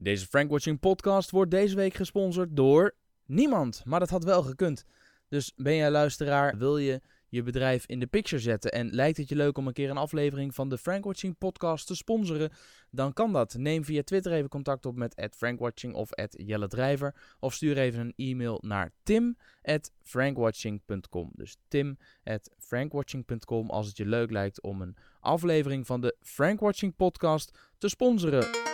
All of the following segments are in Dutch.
Deze Frank Watching podcast wordt deze week gesponsord door niemand, maar dat had wel gekund. Dus ben jij luisteraar, wil je je bedrijf in de picture zetten en lijkt het je leuk om een keer een aflevering van de Frank Watching podcast te sponsoren, dan kan dat. Neem via Twitter even contact op met @frankwatching of Jelle Drijver of stuur even een e-mail naar tim@frankwatching.com. Dus tim@frankwatching.com als het je leuk lijkt om een aflevering van de Frank Watching podcast te sponsoren.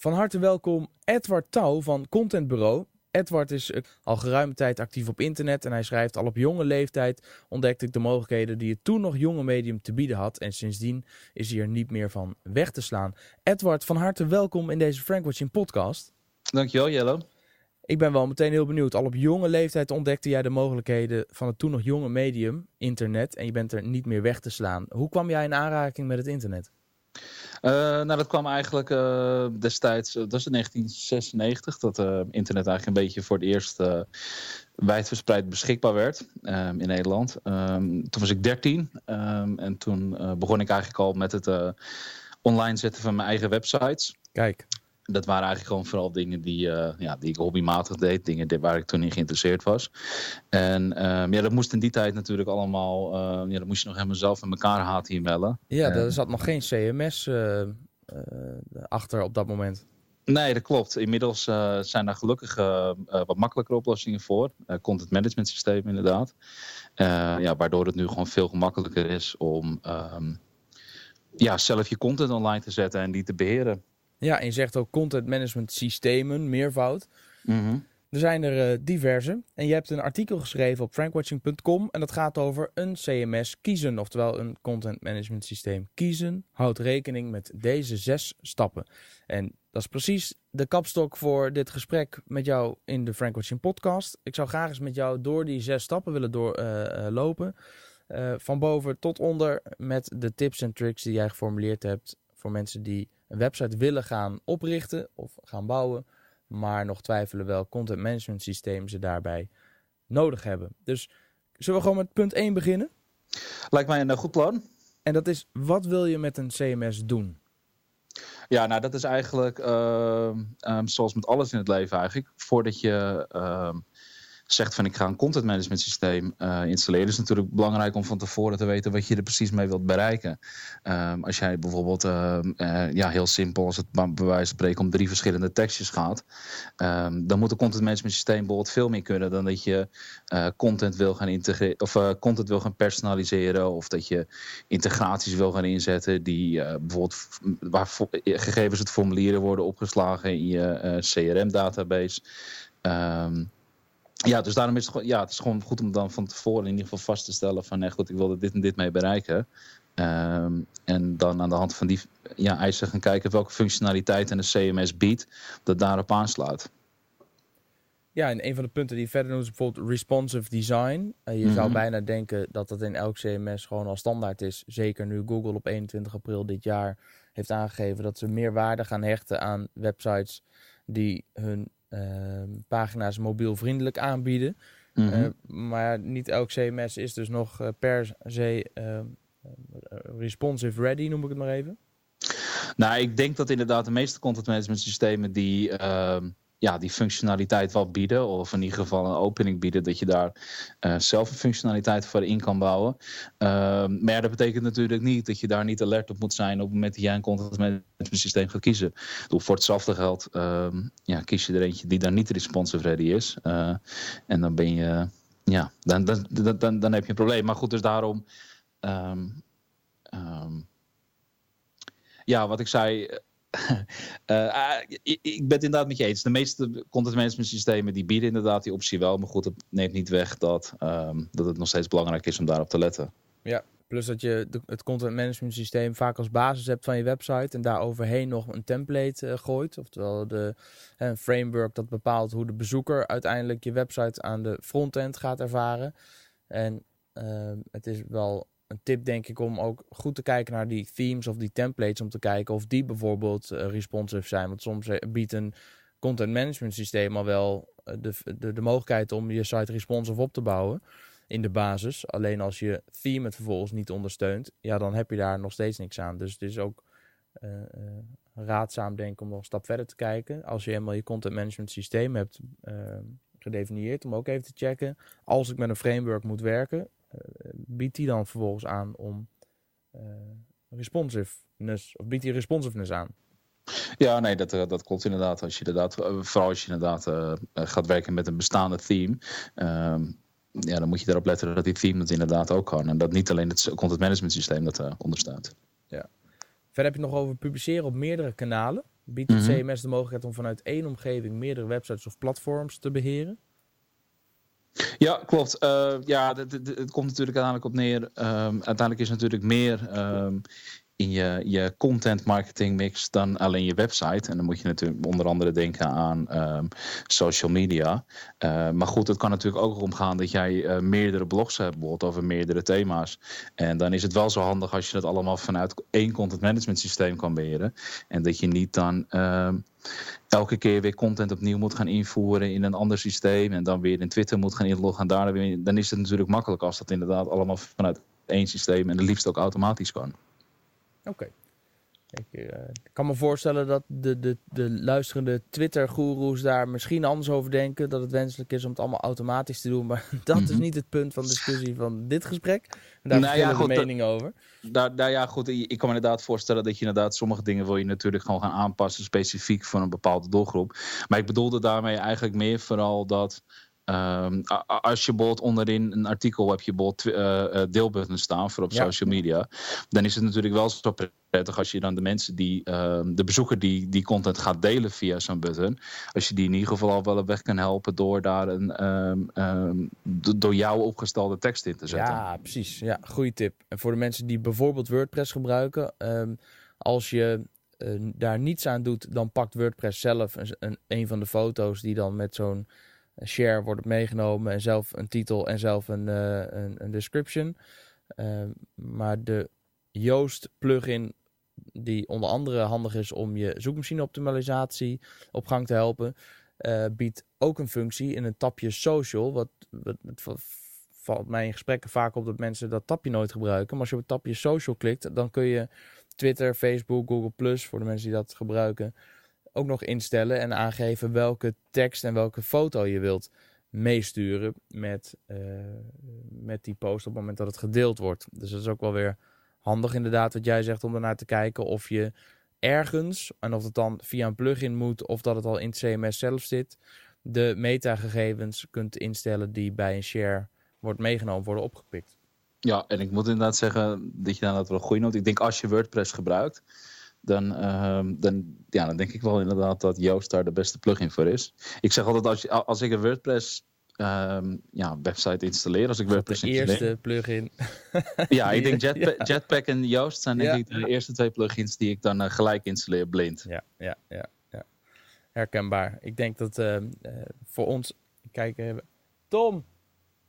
Van harte welkom Edward Touw van Content Bureau. Edward is eh, al geruime tijd actief op internet en hij schrijft al op jonge leeftijd ontdekte ik de mogelijkheden die het toen nog jonge medium te bieden had en sindsdien is hij er niet meer van weg te slaan. Edward, van harte welkom in deze Frank Watching podcast. Dankjewel Jello. Ik ben wel meteen heel benieuwd. Al op jonge leeftijd ontdekte jij de mogelijkheden van het toen nog jonge medium, internet, en je bent er niet meer weg te slaan. Hoe kwam jij in aanraking met het internet? Uh, nou, dat kwam eigenlijk uh, destijds, dat was in 1996, dat internet eigenlijk een beetje voor het eerst wijdverspreid beschikbaar werd um, in Nederland. Um, toen was ik 13 um, en toen begon ik eigenlijk al met het online zetten van mijn eigen websites. Kijk dat waren eigenlijk gewoon vooral dingen die, uh, ja, die ik hobbymatig deed. Dingen waar ik toen in geïnteresseerd was. En um, ja, dat moest in die tijd natuurlijk allemaal... Uh, ja, dat moest je nog helemaal zelf in elkaar HTML'en. Ja, er zat nog geen CMS uh, eh, achter op dat moment. Nee, dat klopt. Inmiddels zijn daar gelukkig wat makkelijker oplossingen voor. content management systeem inderdaad. ja, waardoor het nu gewoon veel gemakkelijker is om... Um, ja, zelf je content online te zetten en die te beheren. Ja, en je zegt ook content management systemen, meervoud. Mm Er zijn er uh, diverse. En je hebt een artikel geschreven op frankwatching.com en dat gaat over een CMS kiezen, oftewel een content management systeem kiezen. Houd rekening met deze zes stappen. En dat is precies de kapstok voor dit gesprek met jou in de Frankwatching podcast. Ik zou graag eens met jou door die zes stappen willen doorlopen. Uh, uh, van boven tot onder met de tips en tricks die jij geformuleerd hebt voor mensen die een website willen gaan oprichten of gaan bouwen, maar nog twijfelen welk content management systeem ze daarbij nodig hebben. Dus zullen we gewoon met punt 1 beginnen? Lijkt mij een goed plan. En dat is, wat wil je met een CMS doen? Ja, nou dat is eigenlijk uh, um, zoals met alles in het leven eigenlijk. Voordat je uh, zegt van ik ga een content management systeem uh, installeren. is natuurlijk belangrijk om van tevoren te weten wat je er precies mee wilt bereiken. Um, als jij bijvoorbeeld, uh, uh, ja heel simpel, als het bij wijze van spreken om drie verschillende tekstjes gaat. Um, dan moet een content management systeem bijvoorbeeld veel meer kunnen dan dat je content wil gaan integreren of content wil gaan personaliseren. Of dat je integraties wil gaan inzetten die bijvoorbeeld waar gegevens het formulieren worden opgeslagen in je CRM database. Ja, dus daarom is het, gewoon, ja, het is gewoon goed om dan van tevoren in ieder geval vast te stellen van nee, goed, ik wil dit en dit mee bereiken. Um, en dan aan de hand van die ja, eisen gaan kijken welke functionaliteit een CMS biedt, dat daarop aanslaat. Ja, en een van de punten die verder noemt is bijvoorbeeld responsive design. Uh, je mm -hmm. zou mhm. bijna denken dat dat in elk CMS gewoon al standaard is. Zeker nu Google op 21 april dit jaar heeft aangegeven dat ze meer waarde gaan hechten aan websites die hun uh, pagina's mobielvriendelijk aanbieden. Mm -hmm. uh, maar niet elk CMS is dus nog uh, per se ehm, responsive ready, noem ik het maar even. Nou, ik denk dat inderdaad de meeste content management systemen die ehm, ja, die functionaliteit wel bieden. Of in ieder geval een opening bieden dat je daar uh, zelf een functionaliteit voor in kan bouwen. Uh, maar dat betekent natuurlijk niet dat je daar niet alert op moet zijn op het moment dat jij een content management systeem gaat kiezen. Doe voor hetzelfde geld uh, ja, kies je er eentje die daar niet responsive ready is. Eh, en dan ben je, ja, dan, dan, dan, dan heb je een probleem. Maar goed, dus daarom. Um, ja, wat ik zei, uh, ik, ik ben het inderdaad met je eens. De meeste content management systemen die bieden inderdaad die optie wel. Maar goed, het neemt niet weg dat, um, dat het nog steeds belangrijk is om daarop te letten. Ja, plus dat je het content management systeem vaak als basis hebt van je website. En daar overheen nog een template uh, gooit. Oftewel de, een framework dat bepaalt hoe de bezoeker uiteindelijk je website aan de frontend gaat ervaren. En uh, het is wel een tip denk ik om ook goed te kijken naar die themes of die templates. Om te kijken of die bijvoorbeeld uh, responsive zijn. Want soms biedt een content management systeem al wel de, de, de mogelijkheid om je site responsive op te bouwen. In de basis. Alleen als je theme het vervolgens niet ondersteunt. Ja, dan heb je daar nog steeds niks aan. Dus het is ook... Raadzaam denk ik om nog een stap verder te kijken. Als je helemaal je content management systeem hebt gedefinieerd, om ook even te checken. Als ik met een framework moet werken, biedt die dan vervolgens aan om uh, responsiveness, of biedt die responsiveness aan? Ja, nee, dat, dat klopt inderdaad. Als je inderdaad vooral als je inderdaad gaat werken met een bestaande theme. Ehm, ja, dan moet je erop letten dat die theme dat inderdaad ook kan. En dat niet alleen het content management systeem dat uh, onderstaat. Ja. Verder heb je het nog over publiceren op meerdere kanalen. Biedt het CMS mhm. de mogelijkheid om vanuit één omgeving meerdere websites of platforms te beheren? Ja, klopt. Uh, ja, het komt natuurlijk uiteindelijk op neer. Um, uiteindelijk is natuurlijk meer um, in je, je content marketing mix dan alleen je website. En dan moet je natuurlijk onder andere denken aan um, social media. Uh, maar goed, het kan natuurlijk ook omgaan dat jij uh, meerdere blogs hebt bijvoorbeeld over meerdere thema's. En dan is het wel zo handig als je dat allemaal vanuit één content management systeem kan beheren. En dat je niet dan um, elke keer weer content opnieuw moet gaan invoeren in een ander systeem. En dan weer in Twitter moet gaan inloggen. En daarna weer, dan is het natuurlijk makkelijk als dat inderdaad allemaal vanuit één systeem en het liefst ook automatisch kan. Oké. Ik uh, kan me voorstellen dat de, de, de luisterende Twitter-goeroes daar misschien anders over denken. Dat het wenselijk is om het allemaal automatisch te doen. Maar dat is mhm. niet het punt van discussie van dit gesprek. En daar nou, ja, goed, de over. Daar, daar, ja, goed. Ik kan me inderdaad voorstellen dat je inderdaad sommige dingen wil je natuurlijk gewoon gaan aanpassen. Specifiek voor een bepaalde doelgroep. Maar ik bedoelde daarmee eigenlijk meer vooral dat... Um, als je bijvoorbeeld onderin een artikel heb je bijvoorbeeld uh, deelbutton staan voor op social media, dan is het natuurlijk wel zo prettig als je dan de mensen die, uh, de bezoeker die die content gaat delen via zo'n button, als je die in ieder geval al wel weg kan helpen door daar een um, door jou opgestelde tekst in te zetten. Ja, precies. Ja, goede tip. En voor de mensen die bijvoorbeeld WordPress gebruiken, als je uh, daar niets aan doet, dan pakt WordPress zelf een, een, een van de foto's die dan met zo'n share wordt meegenomen en zelf een titel en zelf een, uh, een, een, description. Uh, maar de Yoast plugin, die onder andere handig is om je zoekmachine optimalisatie op gang te helpen, uh, biedt ook een functie in een tapje social. Wat, wat, valt mij in gesprekken vaak op dat mensen dat tapje nooit gebruiken. Maar als je op het tapje social klikt, dan kun je Twitter, Facebook, Google Plus, voor de mensen die dat gebruiken, ook nog instellen en aangeven welke tekst en welke foto je wilt meesturen met, uh, met die post op het moment dat het gedeeld wordt. Dus dat is ook wel weer handig inderdaad wat jij zegt om ernaar te kijken of je ergens, en of het dan via een plugin moet of dat het al in het CMS zelf zit, de metagegevens kunt instellen die bij een share wordt meegenomen, worden opgepikt. Ja, en ik moet inderdaad zeggen dat je daar wel goed noemt. Ik denk als je WordPress gebruikt, dan, uh, dan, ja, dan denk ik wel inderdaad dat Yoast daar de beste plugin voor is. Ik zeg altijd, als, je, als ik een WordPress um, ja, website installeer, als ik WordPress de eerste plugin. ja, ik denk Jetpack, Jetpack en Yoast zijn denk ik de eerste twee plugins die ik dan uh, gelijk installeer blind. Ja, ja, ja, ja. herkenbaar. Ik denk dat uh, voor ons, kijk, Tom,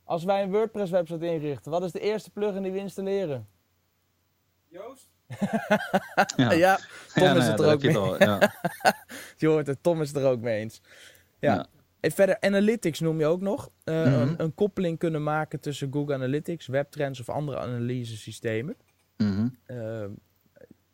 als wij een WordPress website inrichten, wat is de eerste plugin die we installeren? Joost? ja. ja. Tom is het er ook mee. ja. je hoort het, Tom is het er ook mee eens. Ja. En verder, analytics noem je ook nog. Uh, een, een, koppeling kunnen maken tussen Google Analytics, webtrends of andere analysesystemen. Mm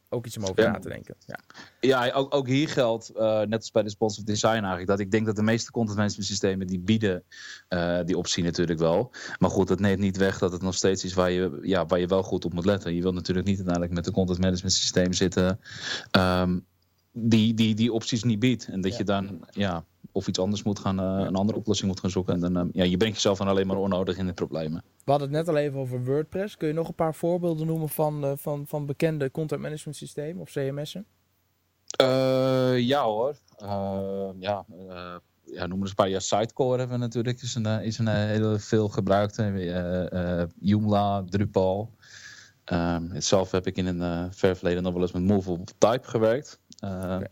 ook iets om over na te denken. Ja, ja ook, ook hier geldt, uh, net als bij de responsive design eigenlijk, dat ik denk dat de meeste content management systemen die bieden uh, die optie natuurlijk wel. Maar goed, dat neemt niet weg dat het nog steeds is waar je, ja, waar je wel goed op moet letten. Je wilt natuurlijk niet uiteindelijk met een content management systeem zitten um, die, die die opties niet biedt. En dat je dan ja, of iets anders moet gaan, uh, een andere oplossing moet gaan zoeken. En dan, uh, ja, je brengt jezelf dan alleen maar onnodig in de problemen. We hadden het net al even over WordPress. Kun je nog een paar voorbeelden noemen van, uh, van, van bekende content management systemen of CMS'en? ja hoor. ja, ja, noem eens een paar. Ja, Sitecore hebben we natuurlijk. Is een, is een heel veel gebruikte. Joomla, Drupal. Ehm, zelf heb ik in een ver verleden nog wel eens met Movable Type gewerkt. Okay.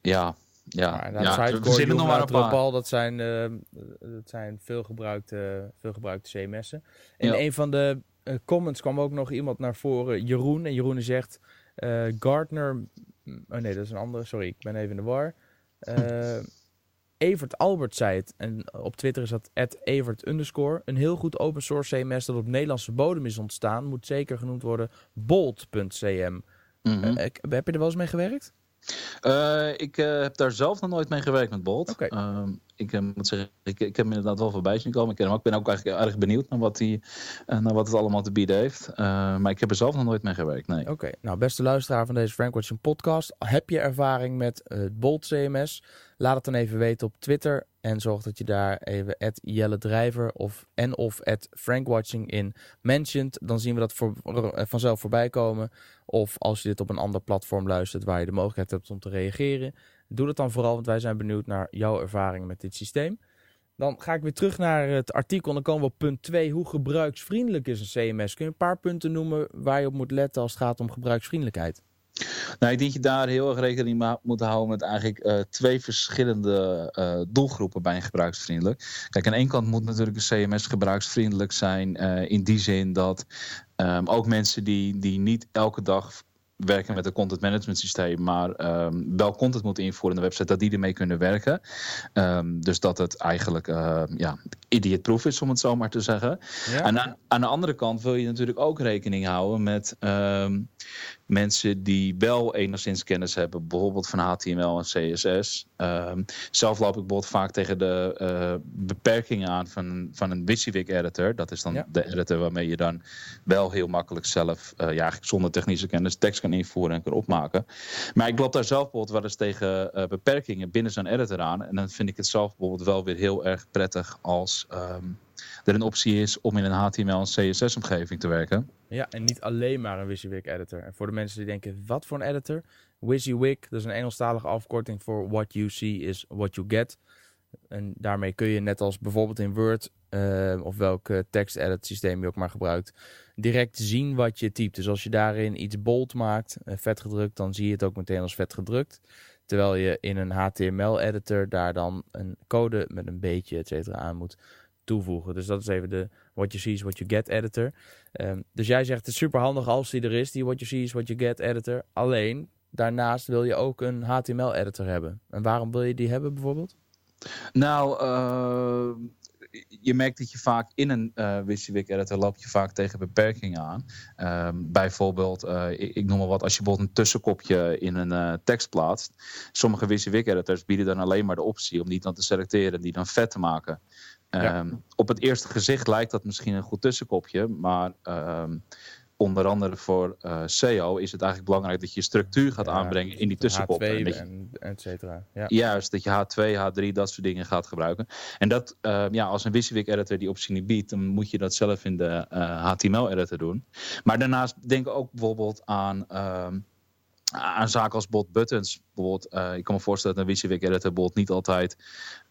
Ja, ja, maar ja Sitecore, nog maar een paar. dat zijn, uh, dat zijn veel gebruikte, veel gebruikte CMS'en. In een van de uh, comments kwam ook nog iemand naar voren, Jeroen. En Jeroen zegt, Gardner... Oh nee, dat is een andere. Sorry, ik ben even in de war. Evert Albert zei het. En op Twitter is dat Evert underscore. Een heel goed open source CMS dat op Nederlandse bodem is ontstaan... moet zeker genoemd worden bold.cm. Mm -hmm. heb je er wel eens mee gewerkt? Uh, ik uh, heb daar zelf nog nooit mee gewerkt met Bolt. Okay. Uh, ik uh, moet zeggen, ik, ik heb hem inderdaad wel voorbij zien komen. Ik, ken hem ben ook eigenlijk erg benieuwd naar wat, die, naar wat het allemaal te bieden heeft. maar ik heb er zelf nog nooit mee gewerkt, nee. Oké, nou beste luisteraar van deze Frank podcast. Heb je ervaring met het Bolt CMS? Laat het dan even weten op Twitter. En zorg dat je daar even Jelle Drijver of en of Frankwatching in mentioned. Dan zien we dat voor, vanzelf voorbij komen. Of als je dit op een ander platform luistert waar je de mogelijkheid hebt om te reageren. Doe dat dan vooral, want wij zijn benieuwd naar jouw ervaring met dit systeem. Dan ga ik weer terug naar het artikel en dan komen we op punt 2. Hoe gebruiksvriendelijk is een CMS? Kun je een paar punten noemen waar je op moet letten als het gaat om gebruiksvriendelijkheid? Nou, ik denk dat je daar heel erg rekening mee moet houden met eigenlijk uh, twee verschillende uh, doelgroepen bij een gebruiksvriendelijk. Kijk, aan één kant moet natuurlijk een CMS gebruiksvriendelijk zijn uh, in die zin dat um, ook mensen die, die niet elke dag werken met een content management systeem, maar um, wel content moeten invoeren in de website, dat die ermee kunnen werken. Um, dus dat het eigenlijk uh, ja, idiot-proof is, om het zo maar te zeggen. Ja. En aan, aan, de andere kant wil je natuurlijk ook rekening houden met um, mensen die wel enigszins kennis hebben, bijvoorbeeld van HTML en CSS. zelf loop ik bijvoorbeeld vaak tegen de uh, beperkingen aan van, van een WYSIWYG editor. Dat is dan ja. de editor waarmee je dan wel heel makkelijk zelf, uh, ja, eigenlijk zonder technische kennis, tekst kan invoeren en kan opmaken. Maar ik loop daar zelf bijvoorbeeld wel eens tegen uh, beperkingen binnen zo'n editor aan. En dan vind ik het zelf bijvoorbeeld wel weer heel erg prettig als um, er een optie is om in een HTML en CSS omgeving te werken. Ja, en niet alleen maar een WYSIWYG editor. En voor de mensen die denken, wat voor een editor? WYSIWYG, dat is een Engelstalige afkorting voor what you see is what you get. En daarmee kun je net als bijvoorbeeld in Word uh, of welk tekst edit systeem je ook maar gebruikt, direct zien wat je typt. Dus als je daarin iets bold maakt, uh, vet gedrukt, dan zie je het ook meteen als vet gedrukt. Terwijl je in een HTML-editor daar dan een code met een beetje, et cetera, aan moet toevoegen. Dus dat is even de what you see is what you get editor. Um, dus jij zegt het is super handig als die er is, die what you see is what you get editor. Alleen, daarnaast wil je ook een HTML-editor hebben. En waarom wil je die hebben bijvoorbeeld? Nou, uh, je merkt dat je vaak in een uh, WYSIWYG editor loop je vaak tegen beperkingen aan. Um, bijvoorbeeld, uh, ik, noem maar wat, als je bijvoorbeeld een tussenkopje in een tekst plaatst. Sommige WYSIWYG editors bieden dan alleen maar de optie om die dan te selecteren en die dan vet te maken. Um, ja. Op het eerste gezicht lijkt dat misschien een goed tussenkopje, maar um, onder andere voor uh, SEO is het eigenlijk belangrijk dat je structuur gaat ja, aanbrengen in die tussenkop. H2 en, je, en et cetera. Ja. Juist, dat je H2, H3, dat soort dingen gaat gebruiken. En dat, uh, ja, als een WYSIWYG editor die optie niet biedt, dan moet je dat zelf in de uh, HTML editor doen. Maar daarnaast denk ook bijvoorbeeld aan... Um, aan zaken als bot buttons. Bijvoorbeeld, uh, ik kan me voorstellen dat een WYSIWYG editor bot niet altijd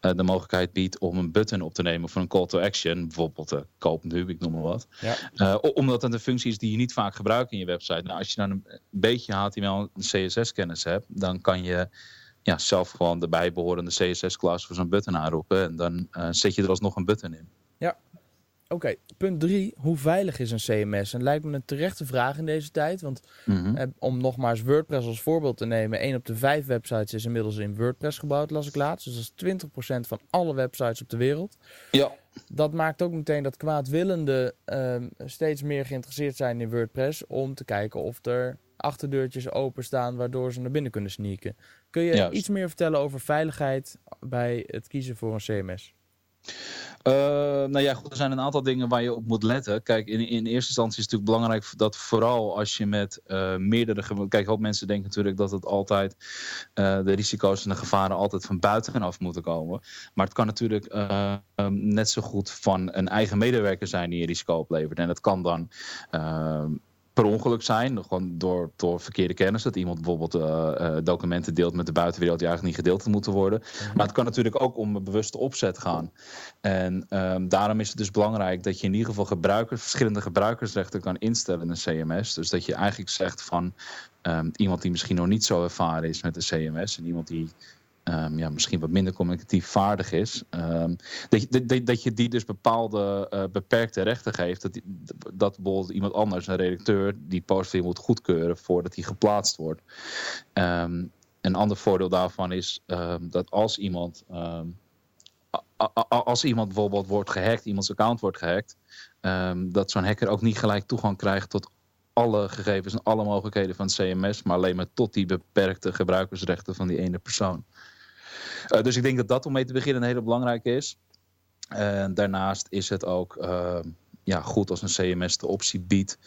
uh, de mogelijkheid biedt om een button op te nemen voor een call to action. Bijvoorbeeld uh, koop nu, ik noem maar wat. Ja. omdat het een functie is die je niet vaak gebruikt in je website. Nou, als je dan een beetje HTML en CSS kennis hebt, dan kan je ja, zelf gewoon de bijbehorende CSS-klas voor zo'n button aanroepen. En dan zet je er alsnog een button in. Ja, Oké, okay, punt 3. Hoe veilig is een CMS? En lijkt me een terechte vraag in deze tijd. Want mm -hmm. eh, om nogmaals WordPress als voorbeeld te nemen. 1 op de 5 websites is inmiddels in WordPress gebouwd, las ik laatst. Dus dat is 20% van alle websites op de wereld. Ja. Dat maakt ook meteen dat kwaadwillenden uh, steeds meer geïnteresseerd zijn in WordPress. Om te kijken of er achterdeurtjes openstaan waardoor ze naar binnen kunnen sneaken. Kun je Juist. iets meer vertellen over veiligheid bij het kiezen voor een CMS? Uh, nou ja, goed, er zijn een aantal dingen waar je op moet letten. Kijk, in, in eerste instantie is het natuurlijk belangrijk dat vooral als je met uh, meerdere... Kijk, hoop mensen denken natuurlijk dat het altijd... Uh, de risico's en de gevaren altijd van buitenaf moeten komen. Maar het kan natuurlijk um, net zo goed van een eigen medewerker zijn die een risico oplevert. En dat kan dan ehm, per ongeluk zijn. Gewoon door, door verkeerde kennis. Dat iemand bijvoorbeeld uh, uh, documenten deelt met de buitenwereld die eigenlijk niet gedeeld moeten worden. Maar het kan natuurlijk ook om een bewuste opzet gaan. En um, daarom is het dus belangrijk dat je in ieder geval gebruikers, verschillende gebruikersrechten kan instellen in een CMS. Dus dat je eigenlijk zegt van um, iemand die misschien nog niet zo ervaren is met de CMS. En iemand die Um, ja, misschien wat minder communicatief vaardig is. Um, dat, dat, dat je die dus bepaalde uh, beperkte rechten geeft. Dat, dat bijvoorbeeld iemand anders, een redacteur, die post weer moet goedkeuren voordat die geplaatst wordt. Um, een ander voordeel daarvan is dat als iemand. als iemand bijvoorbeeld wordt gehackt, iemands account wordt gehackt, dat zo'n hacker ook niet gelijk toegang krijgt tot alle gegevens en alle mogelijkheden van het CMS, maar alleen maar tot die beperkte gebruikersrechten van die ene persoon. Uh, dus ik denk dat dat om mee te beginnen een hele belangrijke is. En daarnaast is het ook uh, ja, goed als een CMS de optie biedt.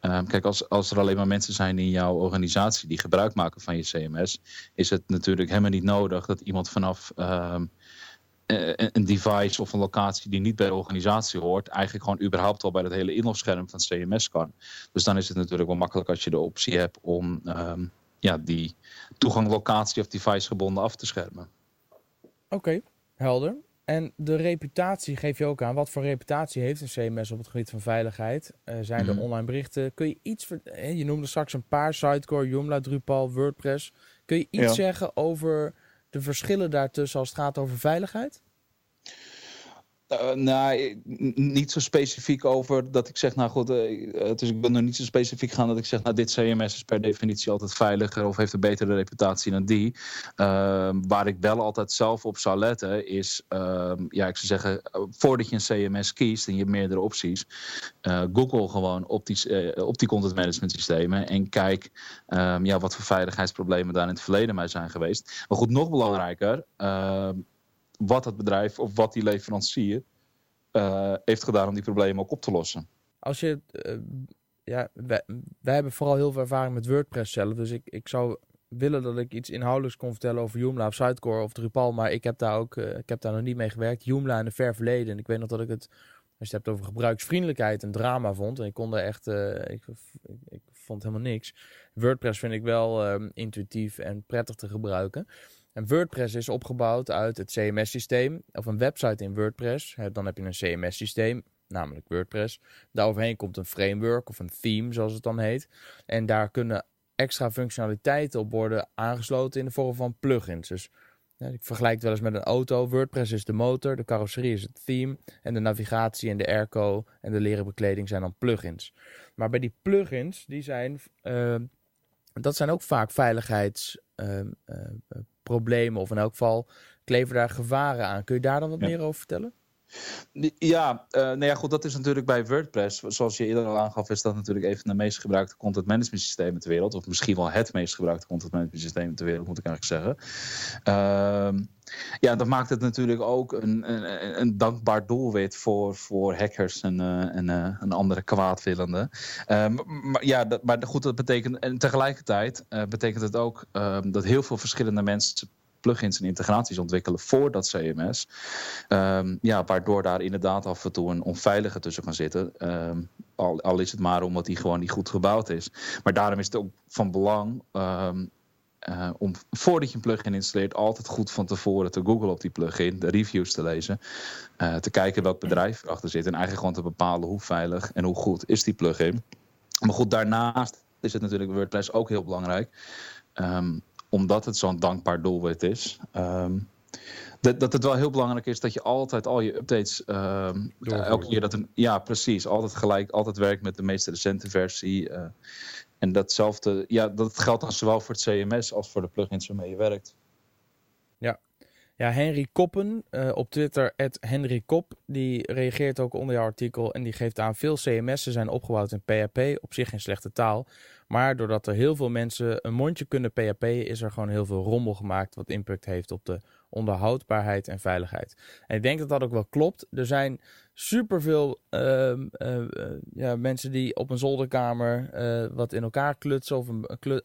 Uh, kijk, als, als er alleen maar mensen zijn in jouw organisatie die gebruik maken van je CMS, is het natuurlijk helemaal niet nodig dat iemand vanaf ehm, eh, een device of een locatie die niet bij de organisatie hoort, eigenlijk gewoon überhaupt al bij het hele inlogscherm van CMS kan. Dus dan is het natuurlijk wel makkelijk als je de optie hebt om ja, die toeganglocatie of device gebonden af te schermen. Oké, helder. En de reputatie geef je ook aan. Wat voor reputatie heeft een CMS op het gebied van veiligheid? Uh, zijn er mm -hmm. online berichten? Kun je iets... Je noemde straks een paar, Sitecore, Joomla, Drupal, WordPress. Kun je iets ja. zeggen over de verschillen daartussen als het gaat over veiligheid? Uh, nou, niet zo specifiek over dat ik zeg, nou goed, uh, dus ik wil nog niet zo specifiek gaan dat ik zeg, nou dit CMS is per definitie altijd veiliger of heeft een betere reputatie dan die. Uh, waar ik wel altijd zelf op zou letten is, ehm, ja, ik zou zeggen, voordat je een CMS kiest en je hebt meerdere opties, Google gewoon op die, op die content management systemen en kijk ehm, ja, wat voor veiligheidsproblemen daar in het verleden mee zijn geweest. Maar goed, nog belangrijker ehm, wat het bedrijf of wat die leverancier uh, heeft gedaan om die problemen ook op te lossen. Als je, uh, ja, wij, hebben vooral heel veel ervaring met WordPress zelf, dus ik, ik zou willen dat ik iets inhoudelijks kon vertellen over Joomla of Sitecore of Drupal, maar ik heb daar ook, uh, ik heb daar nog niet mee gewerkt. Joomla in een ver verleden, en ik weet nog dat ik het, als je het hebt over gebruiksvriendelijkheid, een drama vond, en ik kon er echt, ik, ik, ik, vond helemaal niks. WordPress vind ik wel intuïtief en prettig te gebruiken. En WordPress is opgebouwd uit het CMS-systeem of een website in WordPress. Dan heb je een CMS-systeem, namelijk WordPress. Daaroverheen komt een framework of een theme, zoals het dan heet. En daar kunnen extra functionaliteiten op worden aangesloten in de vorm van plugins. Dus ik vergelijk het wel eens met een auto. WordPress is de motor, de carrosserie is het theme. En de navigatie en de airco en de leren bekleding zijn dan plugins. Maar bij die plugins, die zijn, uh, dat zijn ook vaak veiligheids... Uh, uh, problemen of in elk geval kleven daar gevaren aan. Kun je daar dan wat ja. meer over vertellen? Ja, uh, nou ja, goed, dat is natuurlijk bij WordPress. Zoals je eerder al aangaf, is dat natuurlijk een van de meest gebruikte content management systemen ter wereld. Of misschien wel het meest gebruikte content management systeem ter wereld, moet ik eigenlijk zeggen. Uh, ja, dat maakt het natuurlijk ook een, een, een dankbaar doelwit voor, voor hackers en, uh, en, uh, en andere kwaadwillenden. maar ja, dat, maar goed, dat betekent. En tegelijkertijd betekent het ook dat heel veel verschillende mensen plugins en integraties ontwikkelen voor dat CMS. Um, ja, waardoor daar inderdaad af en toe een onveilige tussen kan zitten. Um, al, al, is het maar omdat die gewoon niet goed gebouwd is. Maar daarom is het ook van belang um, uh, om voordat je een plugin installeert, altijd goed van tevoren te googlen op die plugin, de reviews te lezen, uh, te kijken welk bedrijf erachter zit en eigenlijk gewoon te bepalen hoe veilig en hoe goed is die plugin. Maar goed, daarnaast is het natuurlijk WordPress ook heel belangrijk. Omdat het zo'n dankbaar doelwit is. Um, dat, dat het wel heel belangrijk is dat je altijd al je updates. Um, elke keer dat een. Ja, precies. Altijd gelijk. Altijd werkt met de meest recente versie. Uh, en datzelfde. Ja, dat geldt dan zowel voor het CMS als voor de plugins waarmee je werkt. Ja. Ja, Henry Koppen uh, op Twitter, Henry Kop, die reageert ook onder jouw artikel en die geeft aan veel CMS'en zijn opgebouwd in PHP, op zich geen slechte taal. Maar doordat er heel veel mensen een mondje kunnen PHP, is er gewoon heel veel rommel gemaakt wat impact heeft op de onderhoudbaarheid en veiligheid. En ik denk dat dat ook wel klopt. Er zijn superveel uh, ja, mensen die op een zolderkamer uh, wat in elkaar klutsen of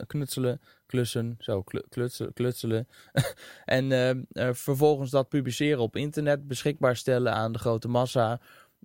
knutselen, klussen, zo klutselen, klutselen. en vervolgens dat publiceren op internet, beschikbaar stellen aan de grote massa.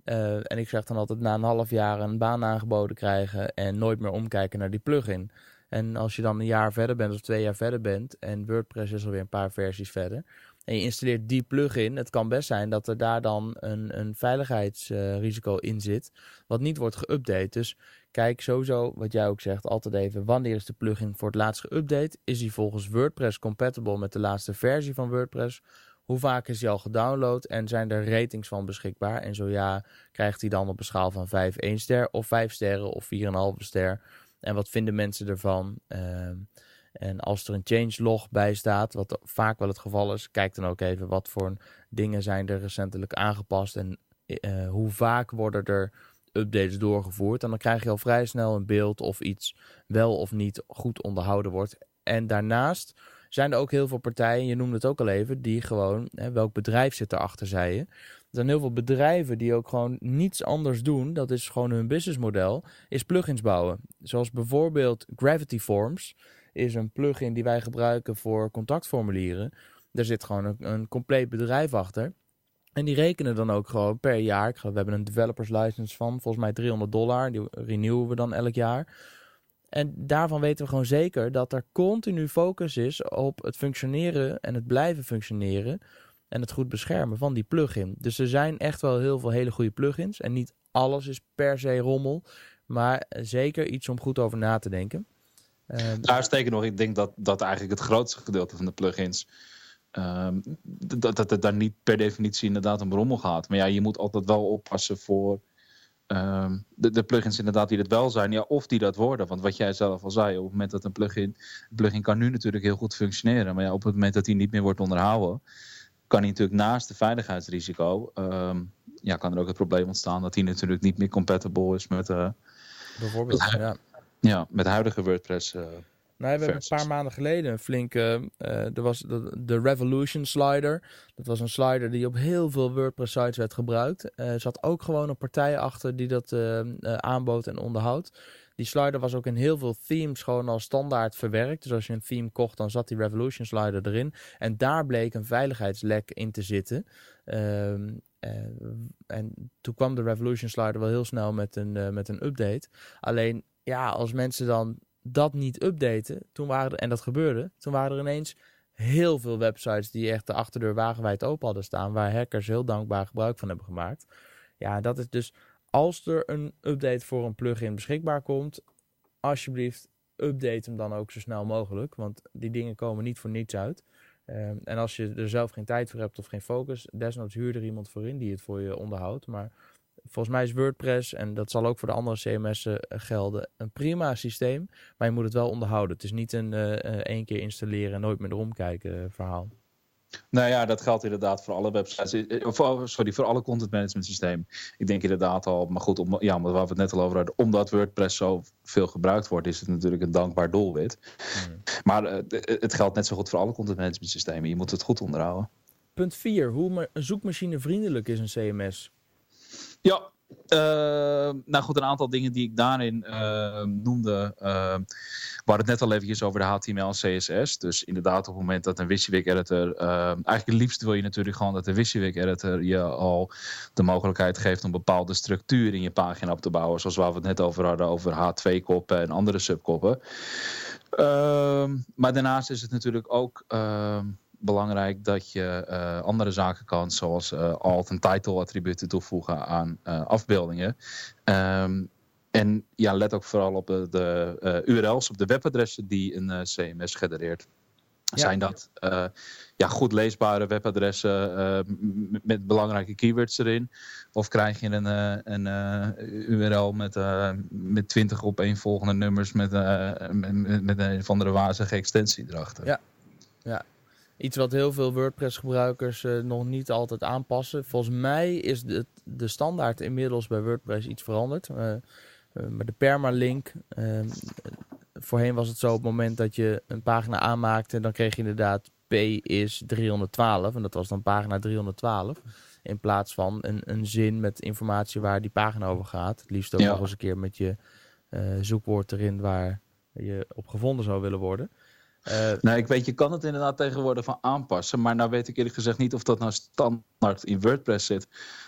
Uh, en ik zeg dan altijd na een half jaar een baan aangeboden krijgen en nooit meer omkijken naar die plugin. En als je dan een jaar verder bent of twee jaar verder bent en WordPress is alweer een paar versies verder en je installeert die plugin, het kan best zijn dat er daar dan een, een veiligheidsrisico in zit wat niet wordt geüpdate. Dus kijk sowieso, wat jij ook zegt, altijd even wanneer is de plugin voor het laatst geüpdate? Is die volgens WordPress compatible met de laatste versie van WordPress? Hoe vaak is hij al gedownload en zijn er ratings van beschikbaar? En zo ja, krijgt hij dan op een schaal van 5 1 ster of 5 sterren of 4,5 ster? En wat vinden mensen ervan? Uh, en als er een changelog bij staat, wat vaak wel het geval is, kijk dan ook even wat voor dingen zijn er recentelijk aangepast en uh, hoe vaak worden er updates doorgevoerd. En dan krijg je al vrij snel een beeld of iets wel of niet goed onderhouden wordt. En daarnaast zijn er ook heel veel partijen, je noemde het ook al even, die gewoon, hè, welk bedrijf zit erachter, zei je. Er zijn heel veel bedrijven die ook gewoon niets anders doen. Dat is gewoon hun businessmodel, is plugins bouwen. Zoals bijvoorbeeld Gravity Forms is een plugin die wij gebruiken voor contactformulieren. Daar zit gewoon een, een compleet bedrijf achter. En die rekenen dan ook gewoon per jaar. We hebben een developers license van volgens mij 300 dollar. Die renewen we dan elk jaar. En daarvan weten we gewoon zeker dat er continu focus is op het functioneren en het blijven functioneren. En het goed beschermen van die plugin. Dus er zijn echt wel heel veel hele goede plugins. En niet alles is per se rommel. Maar zeker iets om goed over na te denken. Uh, Daar steken nog, ik denk dat dat eigenlijk het grootste gedeelte van de plugins Um, dat, dat het daar niet per definitie inderdaad om rommel gaat. Maar ja, je moet altijd wel oppassen voor um, de, de, plugins inderdaad die het wel zijn. Ja, of die dat worden. Want wat jij zelf al zei, op het moment dat een plugin... Een plugin kan nu natuurlijk heel goed functioneren. Maar ja, op het moment dat hij niet meer wordt onderhouden... kan hij natuurlijk naast de veiligheidsrisico... Um, ja, kan er ook het probleem ontstaan dat hij natuurlijk niet meer compatible is met... Uh, Bijvoorbeeld, ja. Ja, met huidige WordPress... Uh, nou, we hebben een paar maanden geleden een flinke. Uh, er was de, de, Revolution slider. Dat was een slider die op heel veel WordPress sites werd gebruikt. Er uh, zat ook gewoon een partij achter die dat uh, aanbood en onderhoudt. Die slider was ook in heel veel themes gewoon al standaard verwerkt. Dus als je een theme kocht, dan zat die Revolution slider erin. En daar bleek een veiligheidslek in te zitten. Ehm, en toen kwam de Revolution slider wel heel snel met een, met een update. Alleen ja, als mensen dan dat niet updaten, toen waren er, en dat gebeurde, toen waren er ineens heel veel websites die echt de achterdeur wagenwijd open hadden staan, waar hackers heel dankbaar gebruik van hebben gemaakt. Ja, dat is dus als er een update voor een plugin beschikbaar komt, alsjeblieft update hem dan ook zo snel mogelijk, want die dingen komen niet voor niets uit. Um, en als je er zelf geen tijd voor hebt of geen focus, desnoods huur er iemand voor in die het voor je onderhoudt. Maar volgens mij is WordPress, en dat zal ook voor de andere CMS'en eh, gelden, een prima systeem. Maar je moet het wel onderhouden. Het is niet een uh, één keer installeren en nooit meer erom kijken verhaal. Nou ja, dat geldt inderdaad voor alle websites. Of, sorry, voor alle content management systemen. Ik denk inderdaad al, maar goed, om, ja, waar we het net al over hadden, omdat WordPress zo veel gebruikt wordt, is het natuurlijk een dankbaar doelwit. Hmm. Maar uh, het geldt net zo goed voor alle content management systemen. Je moet het goed onderhouden. Punt 4. Hoe een zoekmachine vriendelijk is een CMS? Ja, uh, nou goed, een aantal dingen die ik daarin uh, noemde. Uh, het net al eventjes over de HTML en CSS. Dus inderdaad, op het moment dat een WYSIWYG editor. eigenlijk het liefst wil je natuurlijk gewoon dat de WYSIWYG editor je al de mogelijkheid geeft om bepaalde structuur in je pagina op te bouwen. Zoals waar we het net over hadden, over H2-koppen en andere subkoppen. Ehm, maar daarnaast is het natuurlijk ook ehm, belangrijk dat je uh, andere zaken kan, zoals uh, alt- en title-attributen toevoegen aan uh, afbeeldingen. Um, en ja, let ook vooral op de, de URL's, op de webadressen die een CMS genereert. Ja. Zijn dat ja, goed leesbare webadressen met belangrijke keywords erin? Of krijg je een, een URL met, met 20 opeenvolgende nummers met, met, met een of andere wazige extensie erachter? Ja, ja. Iets wat heel veel WordPress-gebruikers uh, nog niet altijd aanpassen. Volgens mij is de, de standaard inmiddels bij WordPress iets veranderd. Uh, maar de permalink. Ehm, voorheen was het zo op het moment dat je een pagina aanmaakte, dan kreeg je inderdaad P is 312. En dat was dan pagina 312. In plaats van een, een zin met informatie waar die pagina over gaat. Het liefst ook ja. nog eens een keer met je zoekwoord erin waar je op gevonden zou willen worden. Uh, nou, ik weet, je kan het inderdaad tegenwoordig van aanpassen. Maar nou weet ik eerlijk gezegd niet of dat nou standaard in WordPress zit.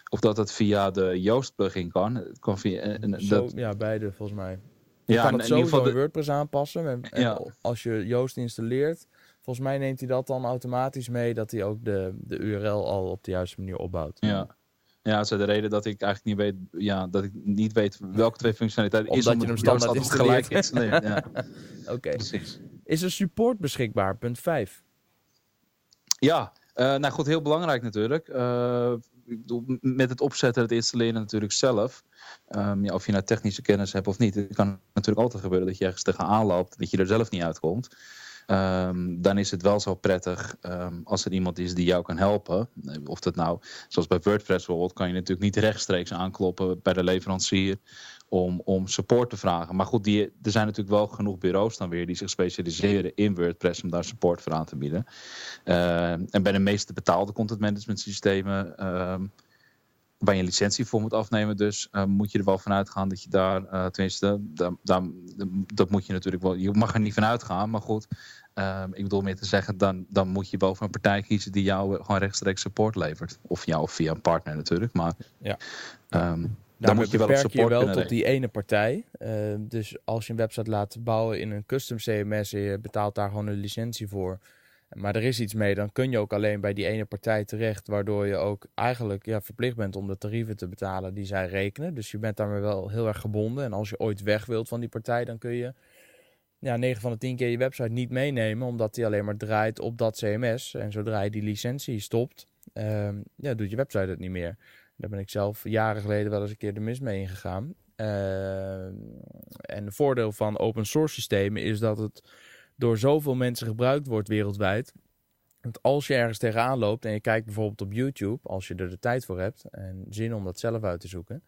Of dat het via de Yoast plugin kan. Het kan via, en, Zo, dat... Ja, beide volgens mij. Je ja, kan het sowieso in, de... WordPress aanpassen. En, en ja. als je Yoast installeert, volgens mij neemt hij dat dan automatisch mee dat hij ook de, de URL al op de juiste manier opbouwt. Ja. Ja, dat is de reden dat ik eigenlijk niet weet, ja, dat ik niet weet welke twee functionaliteiten Omdat is. Omdat je hem standaard gelijk installeert. Ja. Oké. Okay. Is er support beschikbaar? Punt 5. Ja, uh, nou goed, heel belangrijk natuurlijk. Uh, met het opzetten, het installeren natuurlijk zelf. Um, ja, of je nou technische kennis hebt of niet. Het kan natuurlijk altijd gebeuren dat je ergens tegenaan loopt. Dat je er zelf niet uitkomt. ehm, dan is het wel zo prettig ehm, als er iemand is die jou kan helpen. Of dat nou, zoals bij WordPress bijvoorbeeld, kan je natuurlijk niet rechtstreeks aankloppen bij de leverancier om, om support te vragen. Maar goed, die, er zijn natuurlijk wel genoeg bureaus dan weer die zich specialiseren in WordPress om daar support voor aan te bieden. Uh, en bij de meeste betaalde content management systemen. Ehm, waar je een licentie voor moet afnemen. Dus uh, moet je er wel vanuit gaan dat je daar, uh, tenminste, daar, daar, dat moet je natuurlijk wel. Je mag er niet vanuit gaan, maar goed. Uh, ik bedoel meer te zeggen, dan, dan moet je wel voor een partij kiezen die jou gewoon rechtstreeks support levert. Of jou of via een partner natuurlijk. Maar ja. Um, dan moet je wel beperk je wel tot die ene partij. Uh, dus als je een website laat bouwen in een custom CMS en je betaalt daar gewoon een licentie voor. Maar er is iets mee, dan kun je ook alleen bij die ene partij terecht, waardoor je ook eigenlijk ja, verplicht bent om de tarieven te betalen die zij rekenen. Dus je bent daarmee wel heel erg gebonden. En als je ooit weg wilt van die partij, dan kun je ja, 9 van de 10 keer je website niet meenemen, omdat die alleen maar draait op dat CMS. En zodra je die licentie stopt, uh, ja, doet je website het niet meer. Daar ben ik zelf jaren geleden wel eens een keer de mis mee ingegaan. Uh, en het voordeel van open source systemen is dat het door zoveel mensen gebruikt wordt wereldwijd. Want als je ergens tegenaan loopt en je kijkt bijvoorbeeld op YouTube, als je er de tijd voor hebt en zin om dat zelf uit te zoeken,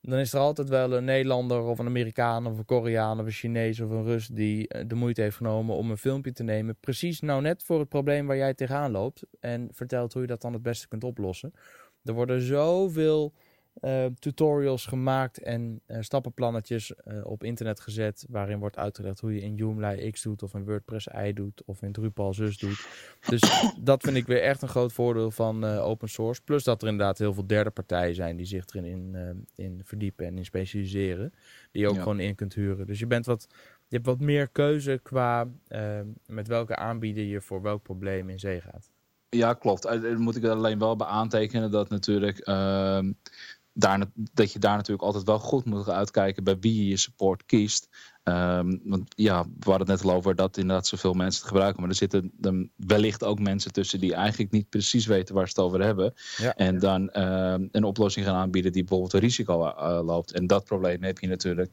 dan is er altijd wel een Nederlander of een Amerikaan of een Koreaan of een Chinees of een Rus die eh, de moeite heeft genomen om een filmpje te nemen. Precies nou net voor het probleem waar jij tegenaan loopt. En vertelt hoe je dat dan het beste kunt oplossen. Er worden zoveel uh, tutorials gemaakt en uh, stappenplannetjes uh, op internet gezet. Waarin wordt uitgelegd hoe je in Joomla X doet of in WordPress Y doet of in Drupal zus doet. Dus dat vind ik weer echt een groot voordeel van open source. Plus dat er inderdaad heel veel derde partijen zijn die zich erin in, in verdiepen en in specialiseren. Die je ook ja. gewoon in kunt huren. Dus je, bent wat, je hebt wat meer keuze qua met welke aanbieder je voor welk probleem in zee gaat. Ja, klopt. Daar moet ik er alleen wel bij aantekenen dat natuurlijk uh, daar, dat je daar natuurlijk altijd wel goed moet uitkijken bij wie je je support kiest. Um, want ja, we hadden het net al over dat inderdaad zoveel mensen het gebruiken. Maar er zitten dan wellicht ook mensen tussen die eigenlijk niet precies weten waar ze het over hebben. Ja. En dan uh, een oplossing gaan aanbieden die bijvoorbeeld een risico uh, loopt. En dat probleem heb je natuurlijk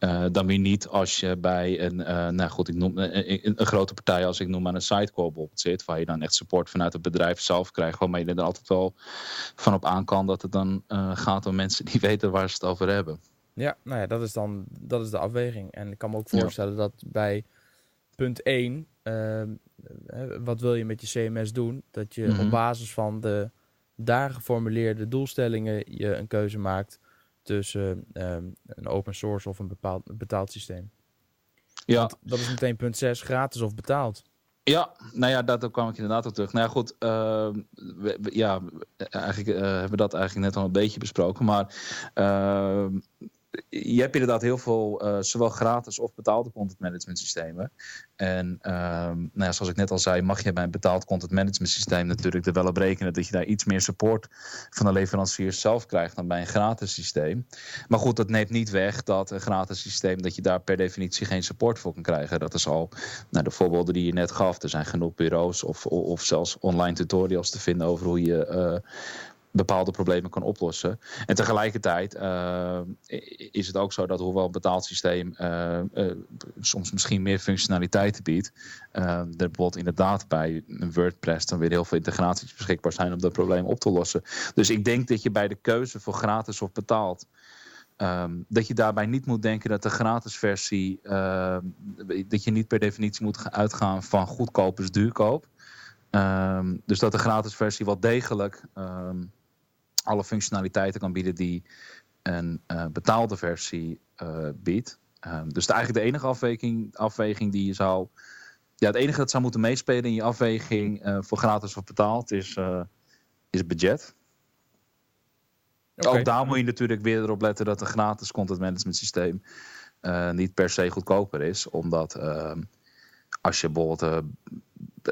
uh, dan weer niet als je bij een, uh, nou goed, ik noem een, een, grote partij als ik noem aan een sidecore bijvoorbeeld zit, waar je dan echt support vanuit het bedrijf zelf krijgt, waarmee je er altijd wel van op aan kan dat het dan uh, gaat om mensen die weten waar ze het over hebben. Ja, nou ja, dat is dan dat is de afweging. En ik kan me ook voorstellen ja. dat bij punt 1, wat wil je met je CMS doen, dat je mm -hmm. op basis van de daar geformuleerde doelstellingen je een keuze maakt tussen um, een open source of een bepaald betaald systeem. Ja. Want dat is meteen punt 6, gratis of betaald. Ja, nou ja, daar kwam ik inderdaad op terug. Nou ja, goed, uh, we, we, ja, eigenlijk uh, hebben we dat eigenlijk net al een beetje besproken. Maar uh, je hebt inderdaad heel veel, uh, zowel gratis of betaalde content management systemen. En uh, nou ja, zoals ik net al zei, mag je bij een betaald content management systeem natuurlijk er wel op rekenen dat je daar iets meer support van de leverancier zelf krijgt dan bij een gratis systeem. Maar goed, dat neemt niet weg dat een gratis systeem, dat je daar per definitie geen support voor kan krijgen. Dat is al nou, de voorbeelden die je net gaf. Er zijn genoeg bureaus of, of zelfs online tutorials te vinden over hoe je uh, bepaalde problemen kan oplossen. En tegelijkertijd uh, is het ook zo dat hoewel een betaald systeem uh, uh, soms misschien meer functionaliteiten biedt, er bijvoorbeeld inderdaad bij een WordPress dan weer heel veel integraties beschikbaar zijn om dat probleem op te lossen. Dus ik denk dat je bij de keuze voor gratis of betaald Um, dat je daarbij niet moet denken dat de gratis versie, dat je niet per definitie moet uitgaan van goedkoop is duurkoop. Um, dus dat de gratis versie wel degelijk um, alle functionaliteiten kan bieden die een uh, betaalde versie uh, biedt. Um, dus de, eigenlijk de enige afweging, afweging die je zou. Ja, het enige dat zou moeten meespelen in je afweging uh, voor gratis of betaald is, is budget. Okay. Ook daar moet je natuurlijk weer erop letten dat een gratis content management systeem niet per se goedkoper is. Omdat ehm, als je bijvoorbeeld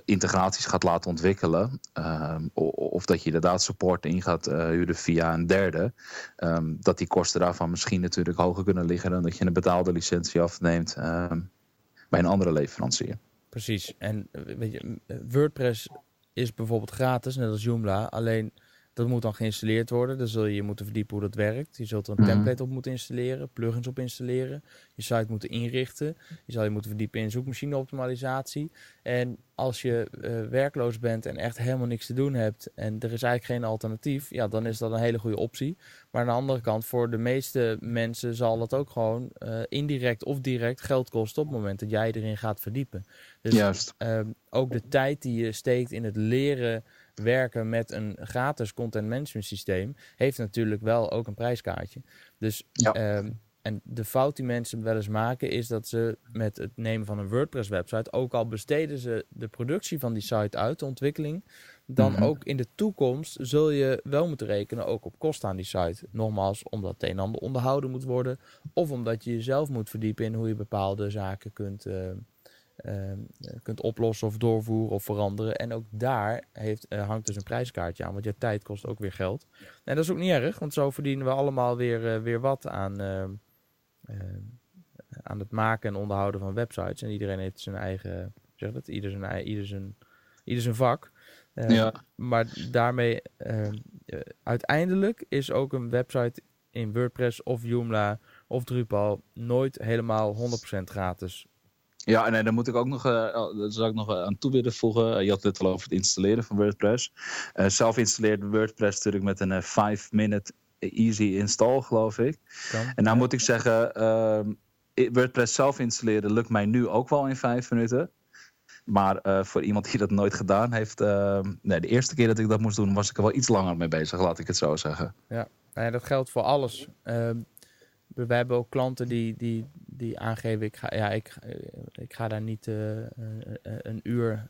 integraties gaat laten ontwikkelen. Um, of dat je inderdaad support in gaat uh, huren via een derde. Um, dat die kosten daarvan misschien natuurlijk hoger kunnen liggen dan dat je een betaalde licentie afneemt um, bij een andere leverancier. Precies. En weet je, WordPress is bijvoorbeeld gratis, net als Joomla. Alleen Dat moet dan geïnstalleerd worden. Dan zul je je moeten verdiepen hoe dat werkt. Je zult er een Mhm. template op moeten installeren, plugins op installeren, je site moeten inrichten. Je zal je moeten verdiepen in zoekmachine-optimalisatie. En als je eh, werkloos bent en echt helemaal niks te doen hebt en er is eigenlijk geen alternatief, ja, dan is dat een hele goede optie. Maar aan de andere kant, voor de meeste mensen zal dat ook gewoon eh, indirect of direct geld kosten op het moment dat jij erin gaat verdiepen. Dus Juist. Ehm, ook de tijd die je steekt in het leren werken met een gratis content management systeem, heeft natuurlijk wel ook een prijskaartje. Dus Ja. ehm, en de fout die mensen wel eens maken is dat ze met het nemen van een WordPress website, ook al besteden ze de productie van die site uit, de ontwikkeling, dan Mhm. ook in de toekomst zul je wel moeten rekenen ook op kosten aan die site. Nogmaals, omdat het een en ander onderhouden moet worden, of omdat je jezelf moet verdiepen in hoe je bepaalde zaken kunt, eh, eh, kunt oplossen of doorvoeren of veranderen. En ook daar heeft, eh, hangt dus een prijskaartje aan, want je tijd kost ook weer geld. En dat is ook niet erg, want zo verdienen we allemaal weer, eh, weer wat aan, eh, eh, aan het maken en onderhouden van websites. En iedereen heeft zijn eigen, zeg dat, ieder zijn, ieder zijn, ieder zijn vak. Eh, Ja. Maar daarmee, eh, eh, uiteindelijk is ook een website in WordPress of Joomla of Drupal nooit helemaal 100% gratis. Ja, en eh, daar moet ik ook nog, eh, oh, zou ik nog eh, aan toe willen voegen. Eh, je had het al over het installeren van WordPress. Eh, zelf installeerde WordPress natuurlijk met een 5-minute easy install, geloof ik. Kan. En nou moet ik zeggen, ehm, WordPress zelf installeren lukt mij nu ook wel in vijf minuten. Maar voor iemand die dat nooit gedaan heeft, ehm, nee, de eerste keer dat ik dat moest doen, was ik er wel iets langer mee bezig, laat ik het zo zeggen. Nou ja, dat geldt voor alles. Ehm, we hebben ook klanten die, die, die aangeven, ik ga, ja, ik, eh, ik ga daar niet eh, eh, een uur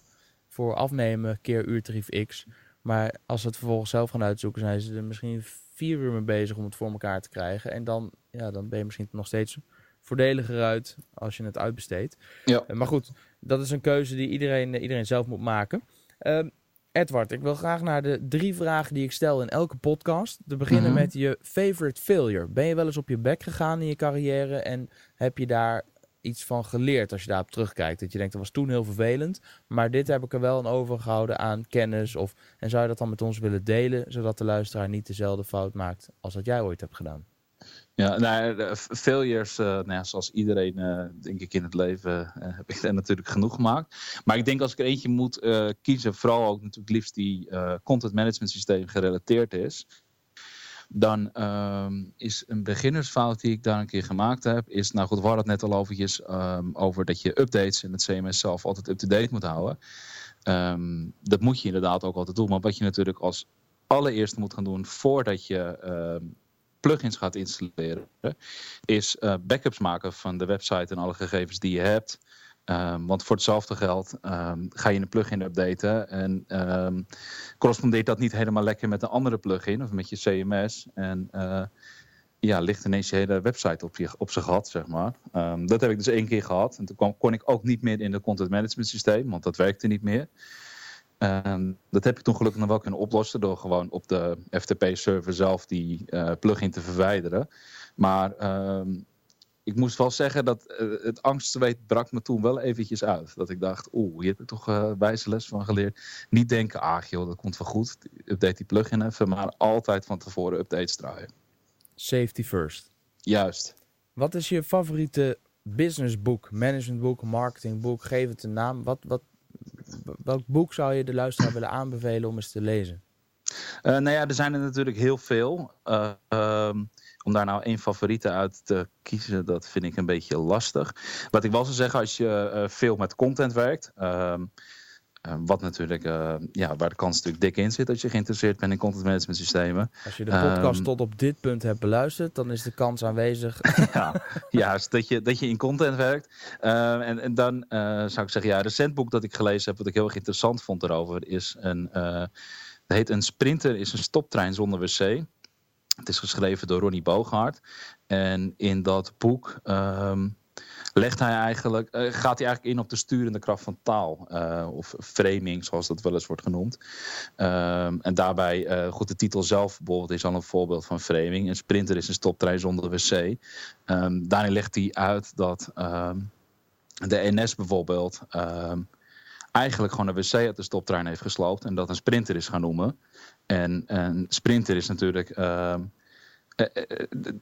voor afnemen, keer uurtarief X. Maar als ze het vervolgens zelf gaan uitzoeken, zijn ze er misschien vier uur mee bezig om het voor elkaar te krijgen. En dan, ja, dan ben je misschien nog steeds voordeliger uit als je het uitbesteedt. Ja. Maar goed, dat is een keuze die iedereen, iedereen zelf moet maken. Ehm, Edward, ik wil graag naar de drie vragen die ik stel in elke podcast. Te beginnen Mhm. met je favorite failure. Ben je wel eens op je bek gegaan in je carrière en heb je daar iets van geleerd als je daarop terugkijkt? Dat je denkt, dat was toen heel vervelend, maar dit heb ik er wel aan overgehouden aan kennis. Of, en zou je dat dan met ons willen delen, zodat de luisteraar niet dezelfde fout maakt als dat jij ooit hebt gedaan? Ja, nou, failures, eh, nou ja, zoals iedereen, eh, denk ik, in het leven, eh, heb ik er natuurlijk genoeg gemaakt. Maar ik denk als ik er eentje moet kiezen, vooral ook natuurlijk liefst die content management systeem gerelateerd is. Dan ehm, is een beginnersfout die ik daar een keer gemaakt heb, is, nou goed, we hadden het net al overtjes, ehm, over dat je updates in het CMS zelf altijd up-to-date moet houden. Ehm, dat moet je inderdaad ook altijd doen. Maar wat je natuurlijk als allereerste moet gaan doen voordat je plugins gaat installeren, is eh, backups maken van de website en alle gegevens die je hebt. Ehm, want voor hetzelfde geld ehm, ga je een plugin updaten en ehm, correspondeert dat niet helemaal lekker met een andere plugin of met je CMS. En eh, ja, ligt ineens je hele website op, je, op zeg maar. Dat heb ik dus één keer gehad. En toen kon ik ook niet meer in het content management systeem, want dat werkte niet meer. Ehm, dat heb ik toen gelukkig nog wel kunnen oplossen door gewoon op de FTP-server zelf die eh, plugin te verwijderen. Maar ehm, ik moest wel zeggen dat eh, het angstzweet brak me toen wel eventjes uit. Dat ik dacht, oeh, hier heb ik toch eh wijze les van geleerd. Niet denken, ah joh, dat komt wel goed. Update die plugin even, maar altijd van tevoren updates draaien. Safety first. Juist. Wat is je favoriete businessboek, managementboek, marketingboek? Geef het een naam. Wat, wat, welk boek zou je de luisteraar willen aanbevelen om eens te lezen? Eh, nou ja, er zijn er natuurlijk heel veel. Eh, ehm, om daar nou één favoriete uit te kiezen, dat vind ik een beetje lastig. Wat ik wel zou zeggen, als je eh, veel met content werkt. Ehm, eh, wat natuurlijk, eh, ja, waar de kans natuurlijk dik in zit als je geïnteresseerd bent in content management systemen. Als je de podcast Ehm. tot op dit punt hebt beluisterd, dan is de kans aanwezig. ja, juist, dat je, dat je in content werkt. Eh, en, en dan eh, zou ik zeggen, ja, een recent boek dat ik gelezen heb, wat ik heel erg interessant vond erover, is een, eh, het heet Een Sprinter is een stoptrein zonder wc. Het is geschreven door Ronnie Bogaert. En in dat boek ehm, legt hij eigenlijk, eh, gaat hij eigenlijk in op de sturende kracht van taal. eh, of framing, zoals dat wel eens wordt genoemd. Ehm, en daarbij, eh, goed, de titel zelf bijvoorbeeld is al een voorbeeld van framing. Een sprinter is een stoptrein zonder wc. Ehm, daarin legt hij uit dat ehm, de NS bijvoorbeeld eigenlijk gewoon een wc uit de stoptrein heeft gesloopt en dat een sprinter is gaan noemen. En een sprinter is natuurlijk. Uh,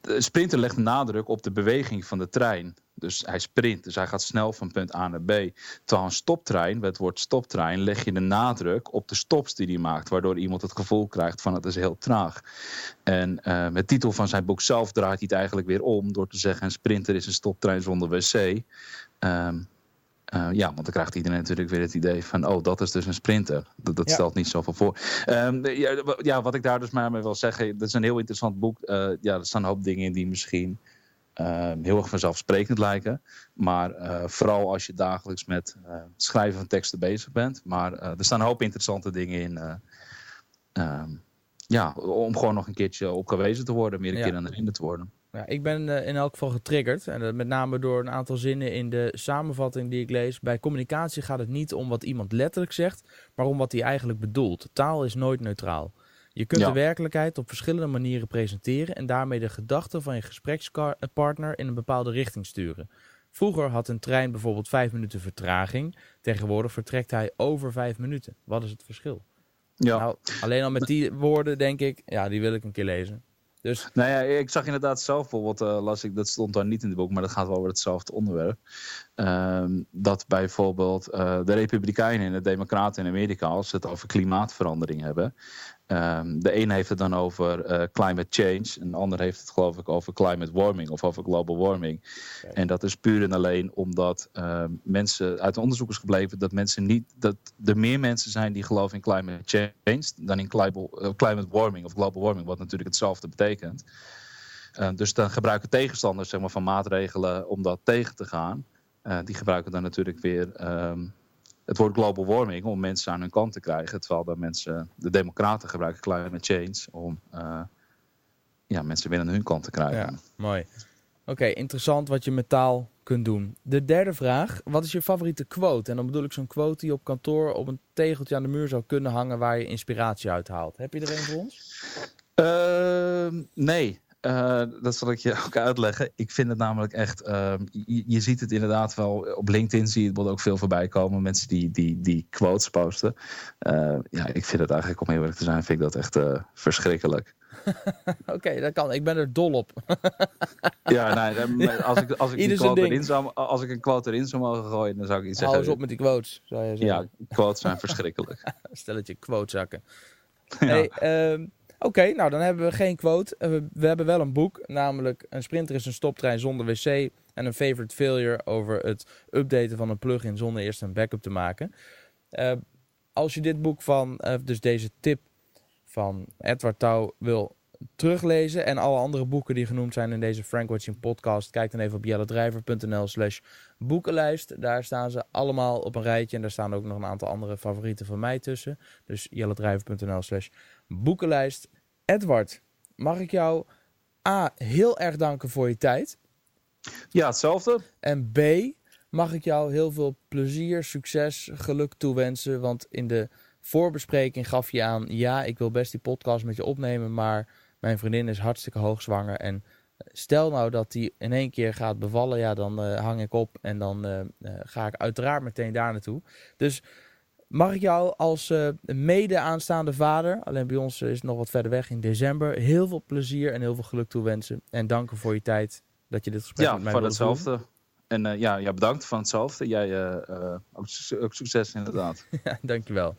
de sprinter legt nadruk op de beweging van de trein. Dus hij sprint, dus hij gaat snel van punt A naar B. Terwijl een stoptrein, bij het woord stoptrein, leg je de nadruk op de stops die hij maakt. Waardoor iemand het gevoel krijgt van het is heel traag. En uh, met titel van zijn boek zelf draait hij het eigenlijk weer om. Door te zeggen een sprinter is een stoptrein zonder wc. Um, uh, ja, want dan krijgt iedereen natuurlijk weer het idee van... oh, dat is dus een sprinter. Dat, dat ja. stelt niet zoveel voor. Um, ja, ja, wat ik daar dus maar mee wil zeggen... dat is een heel interessant boek. Uh, ja, er staan een hoop dingen in die misschien... Uh, heel erg vanzelfsprekend lijken. Maar uh, vooral als je dagelijks met uh, schrijven van teksten bezig bent. Maar er staan een hoop interessante dingen in. ja, om gewoon nog een keertje op gewezen te worden. Meer een ja. keer aan de herinnerd te worden. Ja, ik ben uh, in elk geval getriggerd. En uh, met name door een aantal zinnen in de samenvatting die ik lees. Bij communicatie gaat het niet om wat iemand letterlijk zegt, maar om wat hij eigenlijk bedoelt. Taal is nooit neutraal. Je kunt ja. de werkelijkheid op verschillende manieren presenteren en daarmee de gedachten van je gesprekspartner in een bepaalde richting sturen. Vroeger had een trein bijvoorbeeld vijf minuten vertraging. Tegenwoordig vertrekt hij over vijf minuten. Wat is het verschil? Ja. Nou, alleen al met die woorden denk ik, ja, die wil ik een keer lezen. Dus... Nou ja, ik zag inderdaad zelf bijvoorbeeld, uh, las ik, dat stond daar niet in het boek, maar dat gaat wel over hetzelfde onderwerp. Um, dat bijvoorbeeld uh, de Republikeinen en de Democraten in Amerika, als ze het over klimaatverandering hebben, um, de een heeft het dan over uh, climate change, en de ander heeft het geloof ik over climate warming of over global warming. Okay. En dat is puur en alleen omdat mensen, uit onderzoek is gebleven dat mensen niet, dat er meer mensen zijn die geloven in climate change dan in climate warming of global warming, wat natuurlijk hetzelfde betekent. Uh, dus dan gebruiken tegenstanders zeg maar, van maatregelen om dat tegen te gaan. Uh, die gebruiken dan natuurlijk weer um, het woord global warming om mensen aan hun kant te krijgen. Terwijl de mensen, de democraten gebruiken climate change om uh, ja, mensen weer aan hun kant te krijgen. Ja, mooi. Oké, okay, interessant wat je met taal kunt doen. De derde vraag, wat is je favoriete quote? En dan bedoel ik zo'n quote die op kantoor op een tegeltje aan de muur zou kunnen hangen waar je inspiratie uit haalt. Heb je er een voor ons? Uh, nee, uh, dat zal ik je ook uitleggen. Ik vind het namelijk echt. Uh, je, je, ziet het inderdaad wel. Op LinkedIn zie je het ook veel voorbij komen. Mensen die, die, die quotes posten. Uh, ja, ik vind het eigenlijk, om heel eerlijk te zijn, vind ik dat echt verschrikkelijk. Oké, okay, dat kan. Ik ben er dol op. ja, nee, als ik, als, ik een quote erin zou, als ik een quote erin zou mogen gooien, dan zou ik iets zeggen. Hou eens op met die quotes, zou je zeggen. Ja, quotes zijn verschrikkelijk. Stelletje quotezakken. Ja. Hey, um, Oké, nou dan hebben we geen quote. We, we, hebben wel een boek, namelijk Een sprinter is een stoptrein zonder wc en een favorite failure over het updaten van een plugin zonder eerst een backup te maken. Uh, als je dit boek van, uh, dus deze tip van Edward Touw wil teruglezen en alle andere boeken die genoemd zijn in deze Frank Watching podcast, kijk dan even op jellendrijver.nl slash boekenlijst. Daar staan ze allemaal op een rijtje en daar staan ook nog een aantal andere favorieten van mij tussen. Dus jellendrijver.nl slash boekenlijst. Edward, mag ik jou A, heel erg danken voor je tijd. Ja, hetzelfde. En B, mag ik jou heel veel plezier, succes, geluk toewensen. Want in de voorbespreking gaf je aan, ja, ik wil best die podcast met je opnemen, maar mijn vriendin is hartstikke hoogzwanger. En stel nou dat die in één keer gaat bevallen, ja, dan uh, hang ik op en dan uh, uh, ga ik uiteraard meteen daar naartoe. Dus mag ik jou als mede aanstaande vader, alleen bij ons is het nog wat verder weg in december, heel veel plezier en heel veel geluk toewensen. En danken voor je tijd dat je dit gesprek ja, met mij wilde hetzelfde. En ja, ja, bedankt van hetzelfde. Jij ook, ook, succes inderdaad. ja, dankjewel.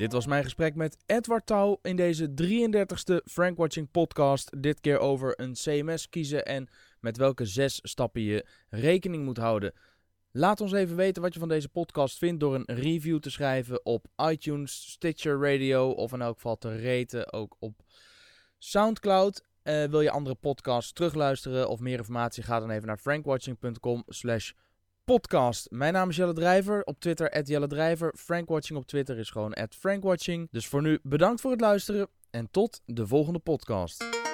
Dit was mijn gesprek met Edward Touw in deze 33ste Frank Watching podcast. Dit keer over een CMS kiezen en met welke zes stappen je rekening moet houden. Laat ons even weten wat je van deze podcast vindt door een review te schrijven op iTunes, Stitcher Radio of in elk geval te raten ook op Soundcloud. Uh, wil je andere podcasts terugluisteren of meer informatie? Ga dan even naar frankwatching.com slash podcast. Mijn naam is Jelle Drijver. Op Twitter, Jelle Drijver. Frankwatching op Twitter is gewoon Frankwatching. Dus voor nu bedankt voor het luisteren en tot de volgende podcast.